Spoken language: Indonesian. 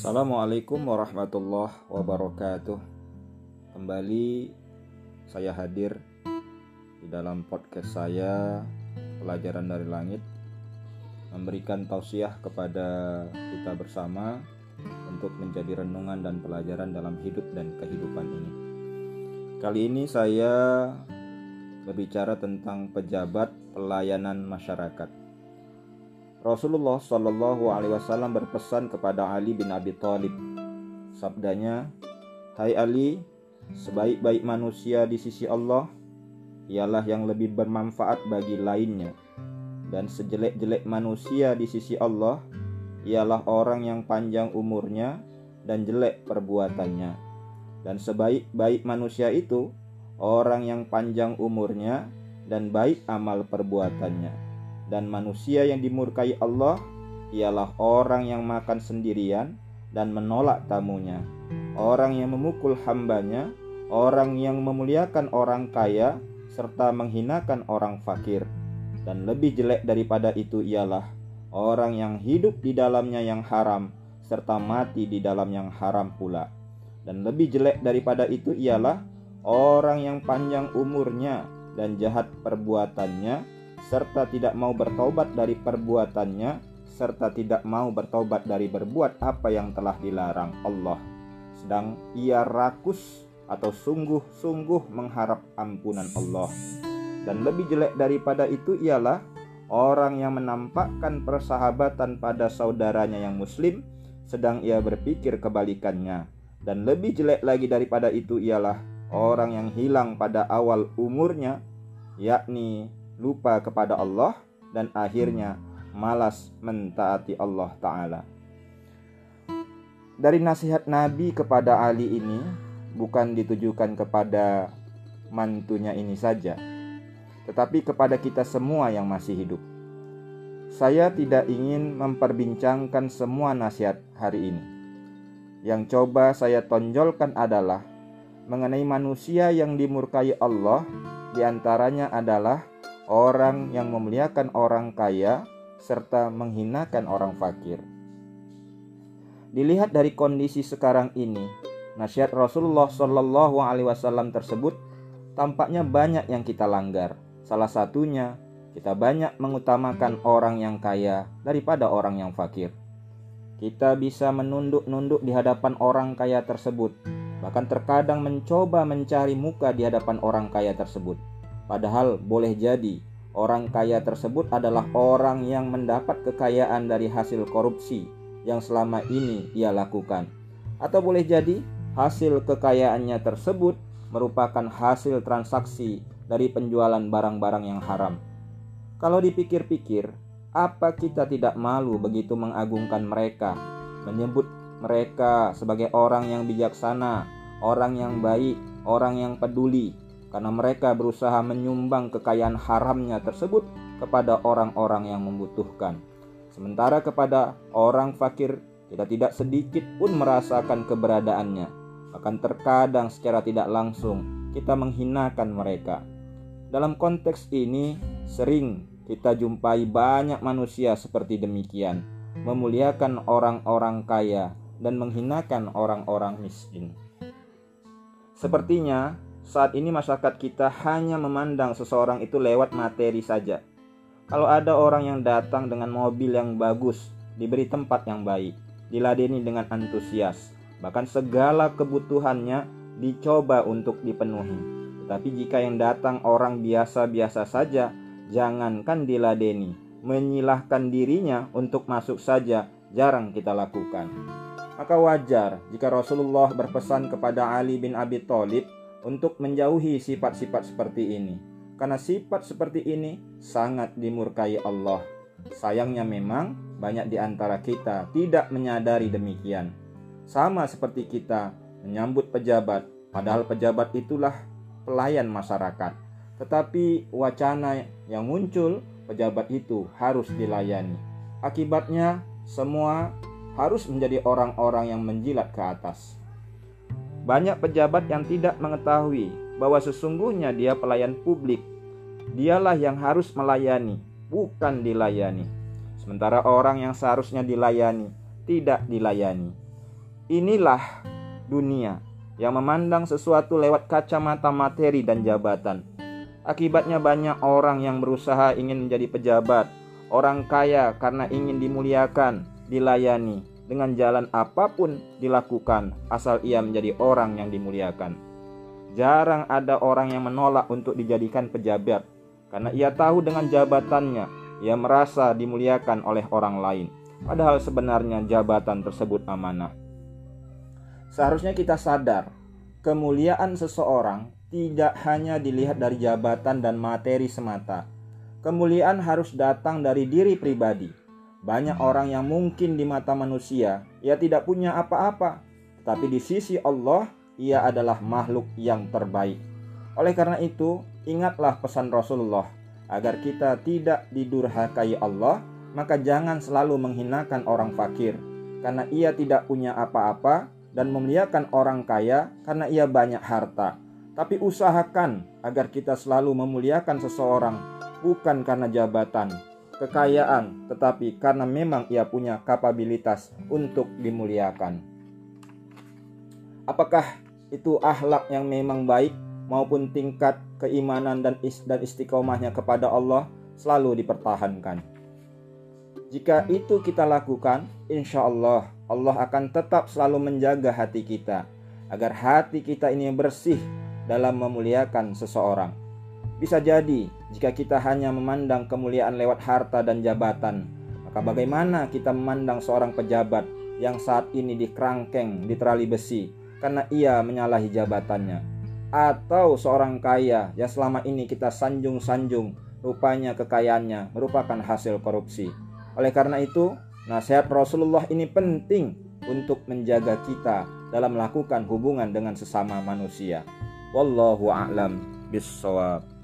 Assalamualaikum warahmatullahi wabarakatuh. Kembali saya hadir di dalam podcast saya Pelajaran dari Langit memberikan tausiah kepada kita bersama untuk menjadi renungan dan pelajaran dalam hidup dan kehidupan ini. Kali ini saya berbicara tentang pejabat pelayanan masyarakat. Rasulullah Shallallahu Alaihi Wasallam berpesan kepada Ali bin Abi Thalib. Sabdanya, Hai Ali, sebaik-baik manusia di sisi Allah ialah yang lebih bermanfaat bagi lainnya, dan sejelek-jelek manusia di sisi Allah ialah orang yang panjang umurnya dan jelek perbuatannya. Dan sebaik-baik manusia itu orang yang panjang umurnya dan baik amal perbuatannya dan manusia yang dimurkai Allah ialah orang yang makan sendirian dan menolak tamunya, orang yang memukul hambanya, orang yang memuliakan orang kaya, serta menghinakan orang fakir. Dan lebih jelek daripada itu ialah orang yang hidup di dalamnya yang haram, serta mati di dalam yang haram pula. Dan lebih jelek daripada itu ialah orang yang panjang umurnya dan jahat perbuatannya, serta tidak mau bertobat dari perbuatannya, serta tidak mau bertobat dari berbuat apa yang telah dilarang Allah. Sedang ia rakus atau sungguh-sungguh mengharap ampunan Allah. Dan lebih jelek daripada itu ialah orang yang menampakkan persahabatan pada saudaranya yang muslim sedang ia berpikir kebalikannya. Dan lebih jelek lagi daripada itu ialah orang yang hilang pada awal umurnya yakni lupa kepada Allah dan akhirnya malas mentaati Allah Ta'ala. Dari nasihat Nabi kepada Ali ini bukan ditujukan kepada mantunya ini saja, tetapi kepada kita semua yang masih hidup. Saya tidak ingin memperbincangkan semua nasihat hari ini. Yang coba saya tonjolkan adalah mengenai manusia yang dimurkai Allah, di antaranya adalah orang yang memuliakan orang kaya serta menghinakan orang fakir. Dilihat dari kondisi sekarang ini, nasihat Rasulullah Shallallahu Alaihi Wasallam tersebut tampaknya banyak yang kita langgar. Salah satunya kita banyak mengutamakan orang yang kaya daripada orang yang fakir. Kita bisa menunduk-nunduk di hadapan orang kaya tersebut, bahkan terkadang mencoba mencari muka di hadapan orang kaya tersebut Padahal boleh jadi orang kaya tersebut adalah orang yang mendapat kekayaan dari hasil korupsi yang selama ini ia lakukan. Atau boleh jadi hasil kekayaannya tersebut merupakan hasil transaksi dari penjualan barang-barang yang haram. Kalau dipikir-pikir, apa kita tidak malu begitu mengagungkan mereka, menyebut mereka sebagai orang yang bijaksana, orang yang baik, orang yang peduli, karena mereka berusaha menyumbang kekayaan haramnya tersebut kepada orang-orang yang membutuhkan. Sementara kepada orang fakir kita tidak sedikit pun merasakan keberadaannya. Bahkan terkadang secara tidak langsung kita menghinakan mereka. Dalam konteks ini sering kita jumpai banyak manusia seperti demikian, memuliakan orang-orang kaya dan menghinakan orang-orang miskin. Sepertinya saat ini masyarakat kita hanya memandang seseorang itu lewat materi saja. Kalau ada orang yang datang dengan mobil yang bagus, diberi tempat yang baik, diladeni dengan antusias, bahkan segala kebutuhannya dicoba untuk dipenuhi. Tetapi jika yang datang orang biasa-biasa saja, jangankan diladeni, menyilahkan dirinya untuk masuk saja jarang kita lakukan. Maka wajar jika Rasulullah berpesan kepada Ali bin Abi Thalib untuk menjauhi sifat-sifat seperti ini. Karena sifat seperti ini sangat dimurkai Allah. Sayangnya memang banyak di antara kita tidak menyadari demikian. Sama seperti kita menyambut pejabat, padahal pejabat itulah pelayan masyarakat. Tetapi wacana yang muncul, pejabat itu harus dilayani. Akibatnya, semua harus menjadi orang-orang yang menjilat ke atas. Banyak pejabat yang tidak mengetahui bahwa sesungguhnya dia pelayan publik. Dialah yang harus melayani, bukan dilayani. Sementara orang yang seharusnya dilayani tidak dilayani. inilah dunia yang memandang sesuatu lewat kacamata materi dan jabatan. Akibatnya banyak orang yang berusaha ingin menjadi pejabat, orang kaya karena ingin dimuliakan, dilayani, dengan jalan apa pun dilakukan asal ia menjadi orang yang dimuliakan. Jarang ada orang yang menolak untuk dijadikan pejabat karena ia tahu dengan jabatannya ia merasa dimuliakan oleh orang lain. Padahal sebenarnya jabatan tersebut amanah. Seharusnya kita sadar, kemuliaan seseorang tidak hanya dilihat dari jabatan dan materi semata. Kemuliaan harus datang dari diri pribadi. Banyak orang yang mungkin di mata manusia ia tidak punya apa-apa, tetapi di sisi Allah ia adalah makhluk yang terbaik. Oleh karena itu, ingatlah pesan Rasulullah agar kita tidak didurhakai Allah, maka jangan selalu menghinakan orang fakir karena ia tidak punya apa-apa dan memuliakan orang kaya karena ia banyak harta. Tapi usahakan agar kita selalu memuliakan seseorang bukan karena jabatan, kekayaan, tetapi karena memang ia punya kapabilitas untuk dimuliakan. Apakah itu akhlak yang memang baik maupun tingkat keimanan dan istiqomahnya kepada Allah selalu dipertahankan. Jika itu kita lakukan, insya Allah Allah akan tetap selalu menjaga hati kita agar hati kita ini bersih dalam memuliakan seseorang. Bisa jadi jika kita hanya memandang kemuliaan lewat harta dan jabatan, maka bagaimana kita memandang seorang pejabat yang saat ini dikerangkeng di terali besi karena ia menyalahi jabatannya? Atau seorang kaya yang selama ini kita sanjung-sanjung rupanya kekayaannya merupakan hasil korupsi. Oleh karena itu, nasihat Rasulullah ini penting untuk menjaga kita dalam melakukan hubungan dengan sesama manusia. Wallahu a'lam bissawab.